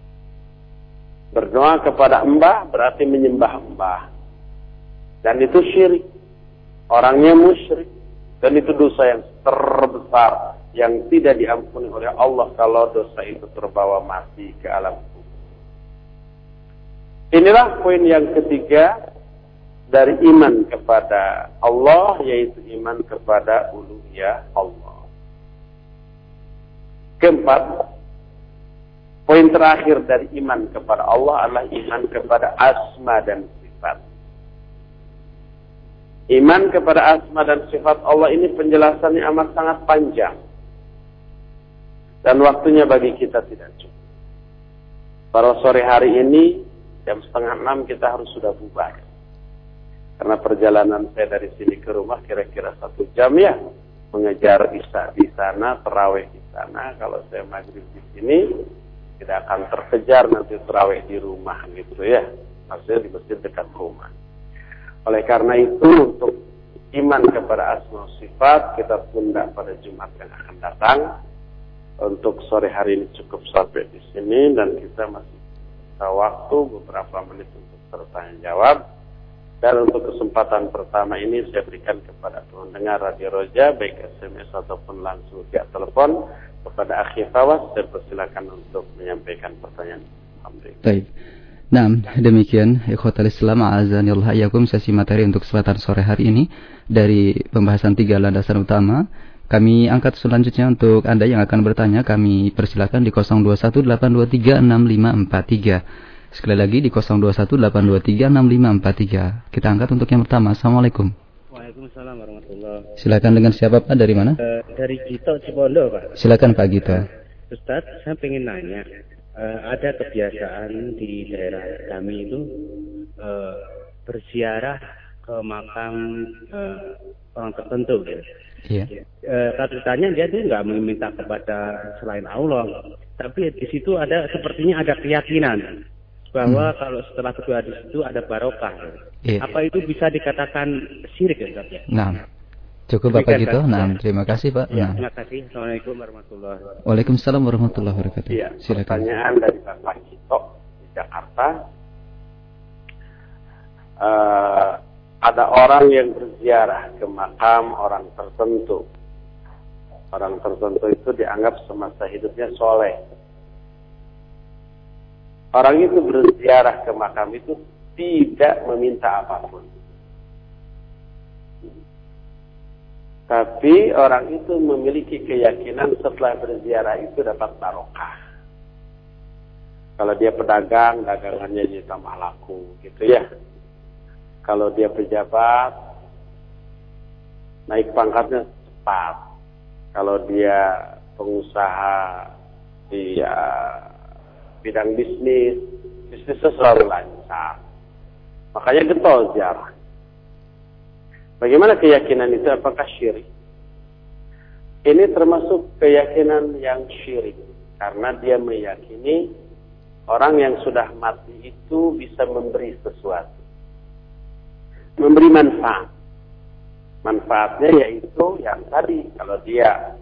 Berdoa kepada mbah berarti menyembah mbah. Dan itu syirik. Orangnya musyrik. Dan itu dosa yang terbesar. Yang tidak diampuni oleh Allah kalau dosa itu terbawa mati ke alam kubur. Inilah poin yang ketiga dari iman kepada Allah yaitu iman kepada uluhiyah Allah. Keempat, terakhir dari iman kepada Allah adalah iman kepada asma dan sifat. Iman kepada asma dan sifat Allah ini penjelasannya amat sangat panjang. Dan waktunya bagi kita tidak cukup. Pada sore hari ini, jam setengah enam kita harus sudah bubar. Karena perjalanan saya dari sini ke rumah kira-kira satu jam ya. Mengejar isya di sana, terawih di sana. Kalau saya maghrib di sini, tidak akan terkejar nanti terawih di rumah gitu ya. Maksudnya di masjid dekat rumah. Oleh karena itu untuk iman kepada asma sifat kita tunda pada Jumat yang akan datang. Untuk sore hari ini cukup sampai di sini dan kita masih bisa waktu beberapa menit untuk bertanya jawab. Dan untuk kesempatan pertama ini saya berikan kepada pendengar Radio Roja baik SMS ataupun langsung via telepon kepada akhir Fawas saya persilakan untuk menyampaikan pertanyaan. Alhamdulillah. Nah, demikian ikhwatal Islam azanillah yakum sesi materi untuk kesempatan sore hari ini dari pembahasan tiga landasan utama. Kami angkat selanjutnya untuk Anda yang akan bertanya, kami persilakan di 0218236543. Sekali lagi di 0218236543. Kita angkat untuk yang pertama. Assalamualaikum. Waalaikumsalam warahmatullahi Silakan dengan siapa Pak? Dari mana? Uh, dari Gito Cipondo Pak. Silakan Pak Gito. Ustaz, saya ingin nanya uh, ada kebiasaan di daerah kami itu uh, berziarah ke makam uh, orang tertentu gitu. Iya. Uh, katanya dia itu nggak meminta kepada selain Allah, tapi di situ ada sepertinya ada keyakinan bahwa hmm. kalau setelah kedua di situ ada barokah. Iya. Apa itu bisa dikatakan syirik ya? Nah. Cukup Bapak gitu. Nah, terima kasih Pak. Ya, nah. Terima kasih. Assalamualaikum warahmatullahi wabarakatuh. Waalaikumsalam warahmatullahi wabarakatuh. Ya, Silakan. Pertanyaan dari Bapak Gito di Jakarta. Uh, ada orang yang berziarah ke makam orang tertentu. Orang tertentu itu dianggap semasa hidupnya soleh. Orang itu berziarah ke makam itu tidak meminta apa pun Tapi orang itu memiliki keyakinan setelah berziarah itu dapat barokah. Kalau dia pedagang, dagangannya jadi tambah laku, gitu ya. Kalau dia pejabat, naik pangkatnya cepat. Kalau dia pengusaha di ya, bidang bisnis, bisnisnya selalu lancar. Makanya getol ziarah. Bagaimana keyakinan itu? Apakah syirik? Ini termasuk keyakinan yang syirik. Karena dia meyakini orang yang sudah mati itu bisa memberi sesuatu. Memberi manfaat. Manfaatnya yaitu yang tadi. Kalau dia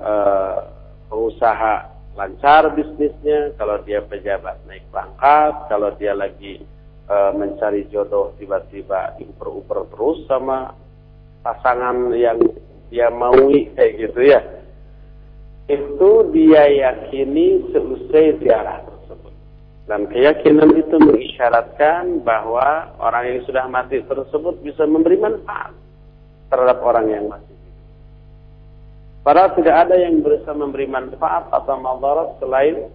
uh, pengusaha lancar bisnisnya, kalau dia pejabat naik pangkat, kalau dia lagi uh, mencari jodoh tiba-tiba diuper-uper terus sama pasangan yang dia maui kayak gitu ya. Itu dia yakini seusai ziarah tersebut. Dan keyakinan itu mengisyaratkan bahwa orang yang sudah mati tersebut bisa memberi manfaat terhadap orang yang masih Padahal tidak ada yang bisa memberi manfaat atau madarat selain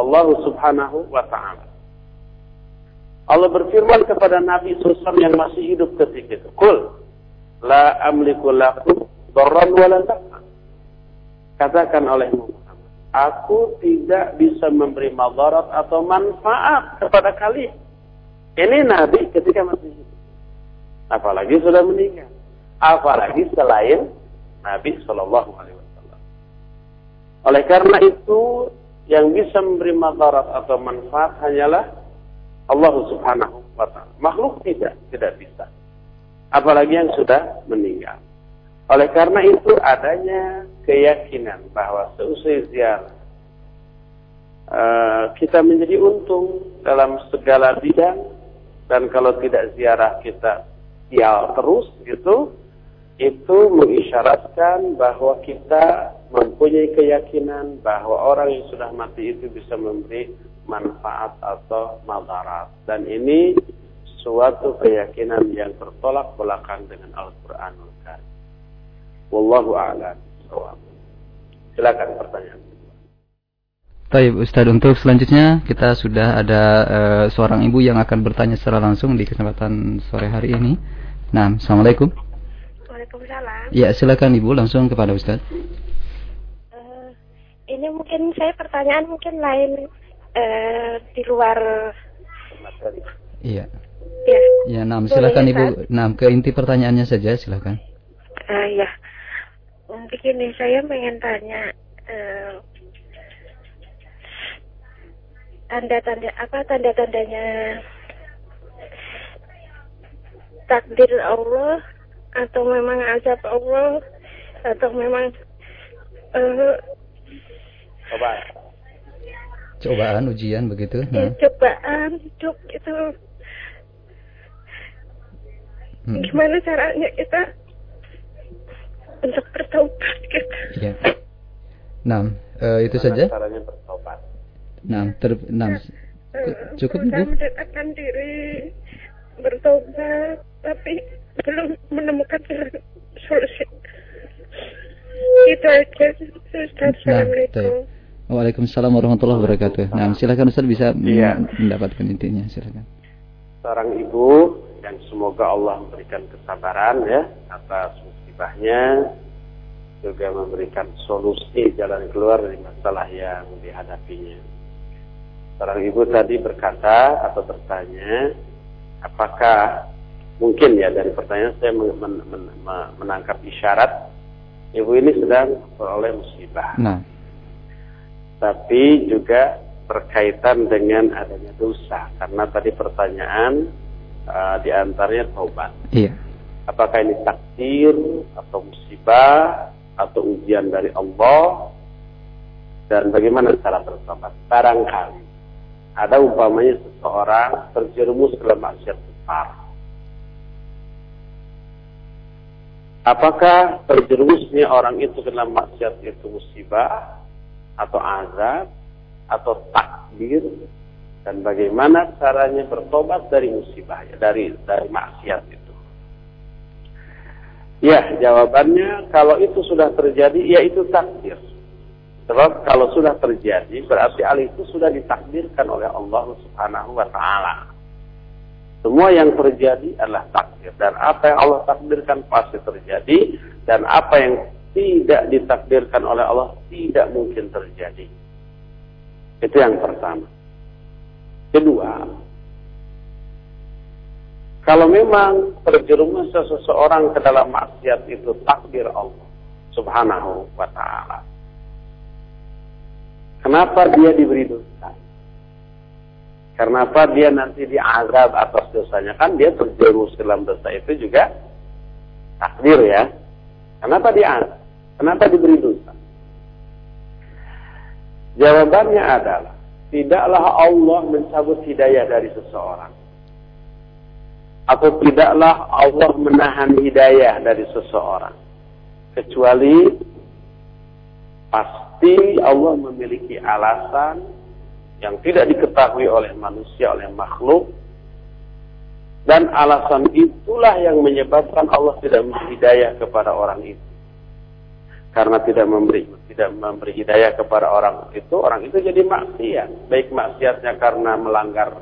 Allah Subhanahu wa taala. Allah berfirman kepada Nabi SAW yang masih hidup ketika itu, "Qul la amliku lakum dharran wala Katakan oleh Muhammad, aku tidak bisa memberi madarat atau manfaat kepada kalian. Ini Nabi ketika masih hidup. Apalagi sudah meninggal. Apalagi selain Nabi Shallallahu Alaihi Wasallam. Oleh karena itu, yang bisa memberi madarat atau manfaat hanyalah Allah Subhanahu wa taala. Makhluk tidak, tidak bisa. Apalagi yang sudah meninggal. Oleh karena itu adanya keyakinan bahwa seusai ziarah uh, kita menjadi untung dalam segala bidang dan kalau tidak ziarah kita sial terus gitu itu mengisyaratkan bahwa kita mempunyai keyakinan bahwa orang yang sudah mati itu bisa memberi manfaat atau madarat dan ini suatu keyakinan yang bertolak belakang dengan Al-Qur'anul Karim. Wallahu a'lam. Silakan pertanyaan. Baik Ustaz untuk selanjutnya kita sudah ada uh, seorang ibu yang akan bertanya secara langsung di kesempatan sore hari ini. Nah, Assalamualaikum. Waalaikumsalam. Ya, silakan Ibu langsung kepada Ustaz. Uh, ini mungkin saya pertanyaan mungkin lain uh, di luar Iya. Ya. Ya, nah, silakan Ibu. Nah, ke inti pertanyaannya saja, silakan. Uh, ya. Begini, saya pengen tanya uh, tanda-tanda apa tanda-tandanya takdir Allah atau memang azab Allah atau memang uh, cobaan cobaan ujian begitu nah. cobaan hidup itu hmm. gimana caranya kita untuk bertobat gitu ya. Nah, uh, itu saja. Caranya bertobat. Nah, ter, nah, cukup bu. mendekatkan diri bertobat, tapi belum menemukan solusi. Itu aja. Ustaz. Assalamualaikum. Waalaikumsalam warahmatullahi wabarakatuh. Nah, silakan Ustaz bisa ya. mendapatkan intinya, silakan. Seorang ibu dan semoga Allah memberikan kesabaran ya atas musibahnya juga memberikan solusi jalan keluar dari masalah yang dihadapinya. Seorang ibu tadi berkata atau bertanya, apakah mungkin ya dari pertanyaan saya men men men menangkap isyarat ibu ini sedang beroleh musibah. Nah. Tapi juga berkaitan dengan adanya dosa karena tadi pertanyaan uh, di antaranya taubat. Iya. Apakah ini takdir atau musibah atau ujian dari Allah dan bagaimana cara bertobat? Barangkali ada umpamanya seseorang terjerumus dalam maksiat besar Apakah terjerumusnya orang itu kena maksiat itu musibah atau azab atau takdir dan bagaimana caranya bertobat dari musibah dari dari maksiat itu? Ya, jawabannya kalau itu sudah terjadi ya itu takdir. Sebab kalau sudah terjadi berarti hal itu sudah ditakdirkan oleh Allah Subhanahu wa taala. Semua yang terjadi adalah takdir dan apa yang Allah takdirkan pasti terjadi dan apa yang tidak ditakdirkan oleh Allah tidak mungkin terjadi. Itu yang pertama. Kedua, kalau memang terjerumus seseorang ke dalam maksiat itu takdir Allah subhanahu wa ta'ala. Kenapa dia diberi dosa? Kenapa dia nanti diazab atas dosanya? Kan dia terjerumus dalam dosa itu juga takdir ya. Kenapa diazab? Kenapa diberi dosa? Jawabannya adalah tidaklah Allah mencabut hidayah dari seseorang. Atau tidaklah Allah menahan hidayah dari seseorang. Kecuali pasti Allah memiliki alasan yang tidak diketahui oleh manusia, oleh makhluk. Dan alasan itulah yang menyebabkan Allah tidak memberi hidayah kepada orang itu. Karena tidak memberi tidak memberi hidayah kepada orang itu, orang itu jadi maksiat. Baik maksiatnya karena melanggar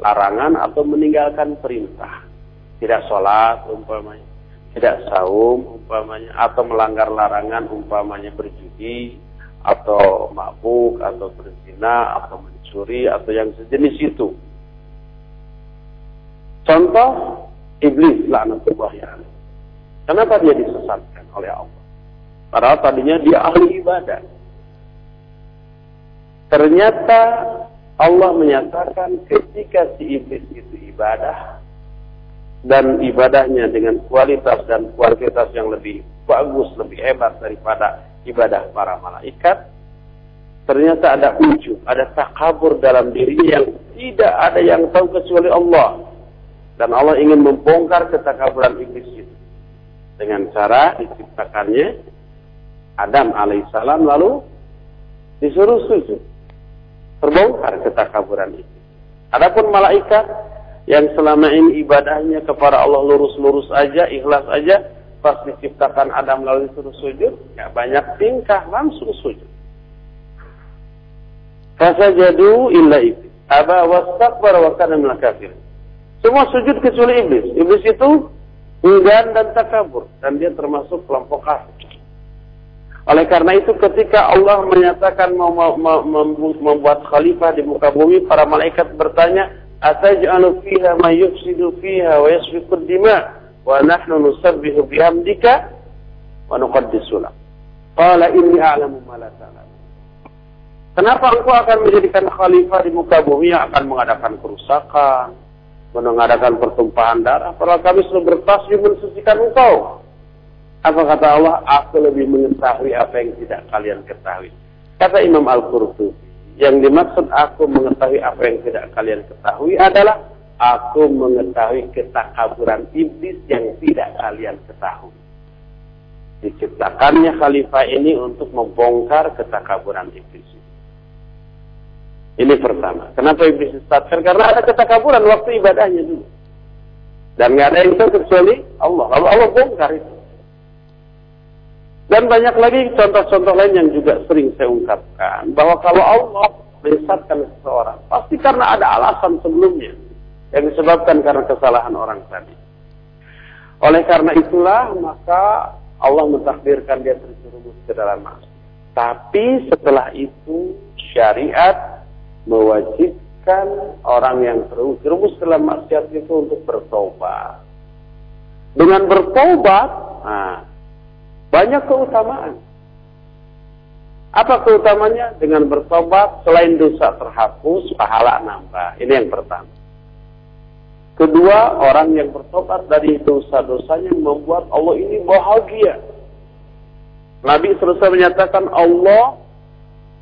larangan atau meninggalkan perintah. Tidak sholat umpamanya, tidak saum umpamanya, atau melanggar larangan umpamanya berjudi, atau mabuk, atau berzina, atau mencuri, atau yang sejenis itu. Contoh, iblis laknatullah ya. Kenapa dia disesatkan oleh Allah? Padahal tadinya dia ahli ibadah. Ternyata Allah menyatakan ketika si iblis itu ibadah dan ibadahnya dengan kualitas dan kualitas yang lebih bagus, lebih hebat daripada ibadah para malaikat, ternyata ada ujub, ada takabur dalam dirinya yang tidak ada yang tahu kecuali Allah. Dan Allah ingin membongkar ketakaburan iblis itu dengan cara diciptakannya Adam alaihissalam lalu disuruh sujud. Terbongkar ketakaburan itu. Adapun malaikat yang selama ini ibadahnya kepada Allah lurus-lurus aja, ikhlas aja, pas diciptakan Adam lalu disuruh sujud, ya banyak tingkah langsung sujud. Fasajadu illa iblis. Aba wastakbar wa kana kafir. Semua sujud kecuali iblis. Iblis itu enggan dan takabur dan dia termasuk kelompok kafir. Oleh karena itu ketika Allah menyatakan mau, membuat khalifah di muka bumi, para malaikat bertanya, "Ataj'alu fiha ma yufsidu fiha wa yasfiku dima wa nahnu nusabbihu bihamdika wa nuqaddisu lak." Qala inni a'lamu ma la Kenapa engkau akan menjadikan khalifah di muka bumi yang akan mengadakan kerusakan, mengadakan pertumpahan darah? Padahal kami sudah bertasbih mensucikan engkau. Apa kata Allah? Aku lebih mengetahui apa yang tidak kalian ketahui. Kata Imam Al-Qurtubi, yang dimaksud aku mengetahui apa yang tidak kalian ketahui adalah aku mengetahui ketakaburan iblis yang tidak kalian ketahui. Diciptakannya khalifah ini untuk membongkar ketakaburan iblis. Ini pertama. Kenapa iblis disesatkan? Karena ada ketakaburan waktu ibadahnya dulu. Dan nggak ada yang tahu kecuali Allah. Lalu Allah bongkar itu. Dan banyak lagi contoh-contoh lain yang juga sering saya ungkapkan. Bahwa kalau Allah menyesatkan seseorang, pasti karena ada alasan sebelumnya. Yang disebabkan karena kesalahan orang tadi. Oleh karena itulah, maka Allah mentakdirkan dia terjerumus ke dalam maksiat. Tapi setelah itu, syariat mewajibkan orang yang terjerumus dalam maksiat itu untuk bertobat. Dengan bertobat, nah, banyak keutamaan. Apa keutamanya? Dengan bertobat, selain dosa terhapus, pahala nambah. Ini yang pertama. Kedua, orang yang bertobat dari dosa-dosanya membuat Allah ini bahagia. Nabi selesai menyatakan Allah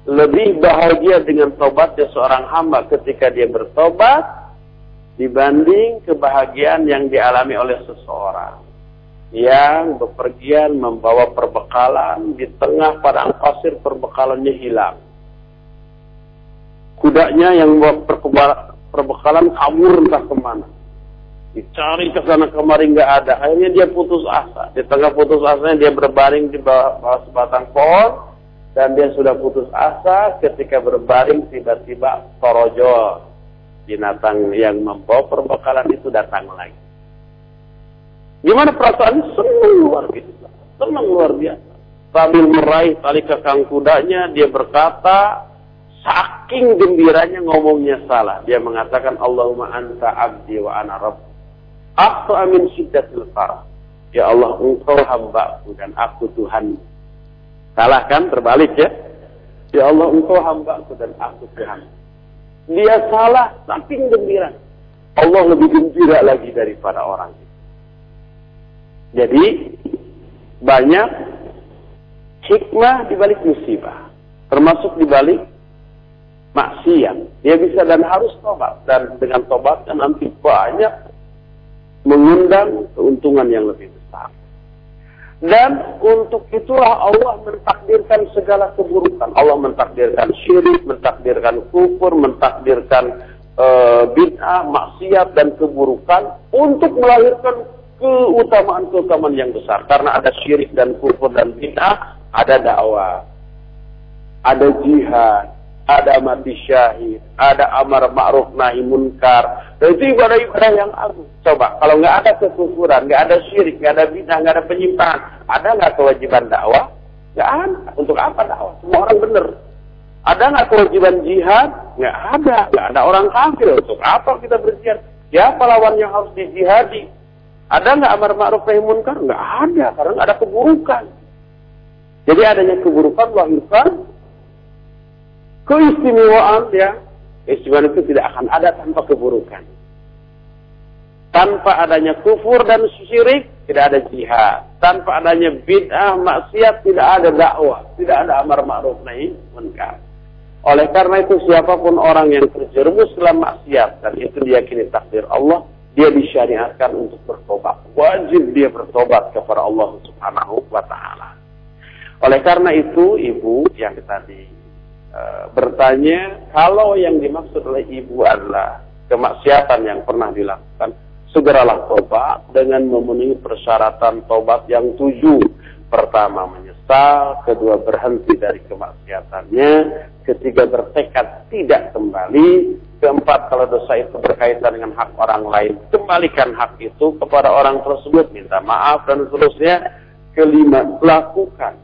lebih bahagia dengan tobatnya seorang hamba ketika dia bertobat dibanding kebahagiaan yang dialami oleh seseorang yang bepergian membawa perbekalan di tengah padang pasir perbekalannya hilang. Kudanya yang membawa perbekalan kabur entah ke mana. Dicari ke sana kemari nggak ada. Akhirnya dia putus asa. Di tengah putus asanya dia berbaring di bawah, bawah sebatang pohon dan dia sudah putus asa ketika berbaring tiba-tiba torojo binatang yang membawa perbekalan itu datang lagi. Gimana perasaannya? Senang luar biasa. Senang luar biasa. sambil meraih tali kekang kudanya dia berkata saking gembiranya ngomongnya salah dia mengatakan Allahumma anta abdi wa ana rabb aku amin syiddatil farah ya Allah engkau hambaku dan aku Tuhan salah kan terbalik ya. Ya Allah engkau hambaku dan aku Tuhan. Dia salah saking gembira. Allah lebih gembira lagi daripada orang itu. Jadi banyak hikmah di balik musibah, termasuk di balik maksiat. Dia bisa dan harus tobat. Dan dengan tobatnya nanti banyak mengundang keuntungan yang lebih. Dan untuk itulah Allah mentakdirkan segala keburukan. Allah mentakdirkan syirik, mentakdirkan kufur, mentakdirkan uh, bid'ah, maksiat dan keburukan untuk melahirkan keutamaan-keutamaan yang besar. Karena ada syirik dan kufur dan bid'ah, ada dakwah, ada jihad, ada mati syahid, ada amar ma'ruf nahi munkar. Dan itu ibadah-ibadah yang agung. Coba, kalau nggak ada kekufuran, nggak ada syirik, nggak ada bid'ah, nggak ada penyimpangan, ada nggak kewajiban dakwah? Nggak ada. Untuk apa dakwah? Semua orang benar. Ada nggak kewajiban jihad? Nggak ada. Nggak ada orang kafir. Untuk apa kita berjihad? Siapa lawan yang harus dijihadi? Ada nggak amar ma'ruf nahi munkar? Nggak ada, karena nggak ada keburukan. Jadi adanya keburukan lahirkan keistimewaan ya. Keistimewaan itu tidak akan ada tanpa keburukan. Tanpa adanya kufur dan syirik, tidak ada jihad. Tanpa adanya bid'ah, maksiat, tidak ada dakwah. Tidak ada amar ma'ruf nahi munkar. Oleh karena itu siapa pun orang yang terjerumus dalam maksiat dan itu diyakini takdir Allah, dia disyariatkan untuk bertobat. Wajib dia bertobat kepada Allah Subhanahu wa taala. Oleh karena itu, ibu yang tadi bertanya, kalau yang dimaksud oleh ibu adalah kemaksiatan yang pernah dilakukan, segeralah tobat dengan memenuhi persyaratan tobat yang tujuh. Pertama menyesal, kedua berhenti dari kemaksiatannya, ketiga bertekad tidak kembali, Keempat, kalau dosa itu berkaitan dengan hak orang lain, kembalikan hak itu kepada orang tersebut, minta maaf dan seterusnya. Kelima, lakukan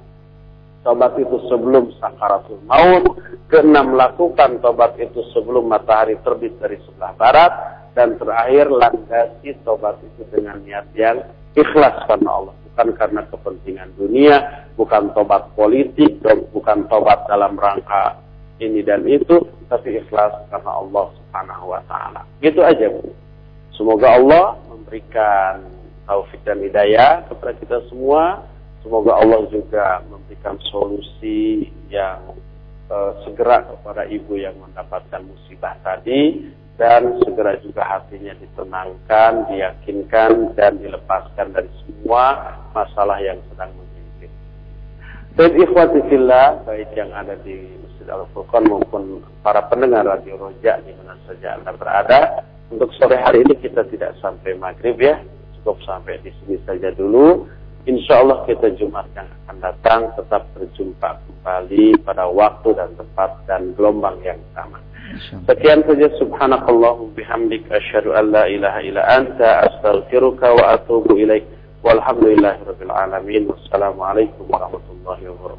tobat itu sebelum sakaratul maut. Keenam, lakukan tobat itu sebelum matahari terbit dari sebelah barat. Dan terakhir, landasi tobat itu dengan niat yang ikhlas karena Allah. Bukan karena kepentingan dunia, bukan tobat politik, bukan tobat dalam rangka ini dan itu, tapi ikhlas karena Allah Subhanahu wa taala. Gitu aja, Bu. Semoga Allah memberikan taufik dan hidayah kepada kita semua. Semoga Allah juga memberikan solusi yang uh, segera kepada ibu yang mendapatkan musibah tadi dan segera juga hatinya ditenangkan, diyakinkan dan dilepaskan dari semua masalah yang sedang menghimpit. Dan ikhwati fillah, baik yang ada di Masjid Al-Furqan maupun para pendengar Radio Roja di mana saja Anda berada. Untuk sore hari ini kita tidak sampai maghrib ya, cukup sampai di sini saja dulu. Insya Allah kita Jumat yang akan datang tetap berjumpa kembali pada waktu dan tempat dan gelombang yang sama. Sekian saja subhanakallah bihamdik asyhadu an la ilaha illa anta astaghfiruka wa atubu ilaik. Walhamdulillahirabbil alamin. Wassalamualaikum warahmatullahi wabarakatuh.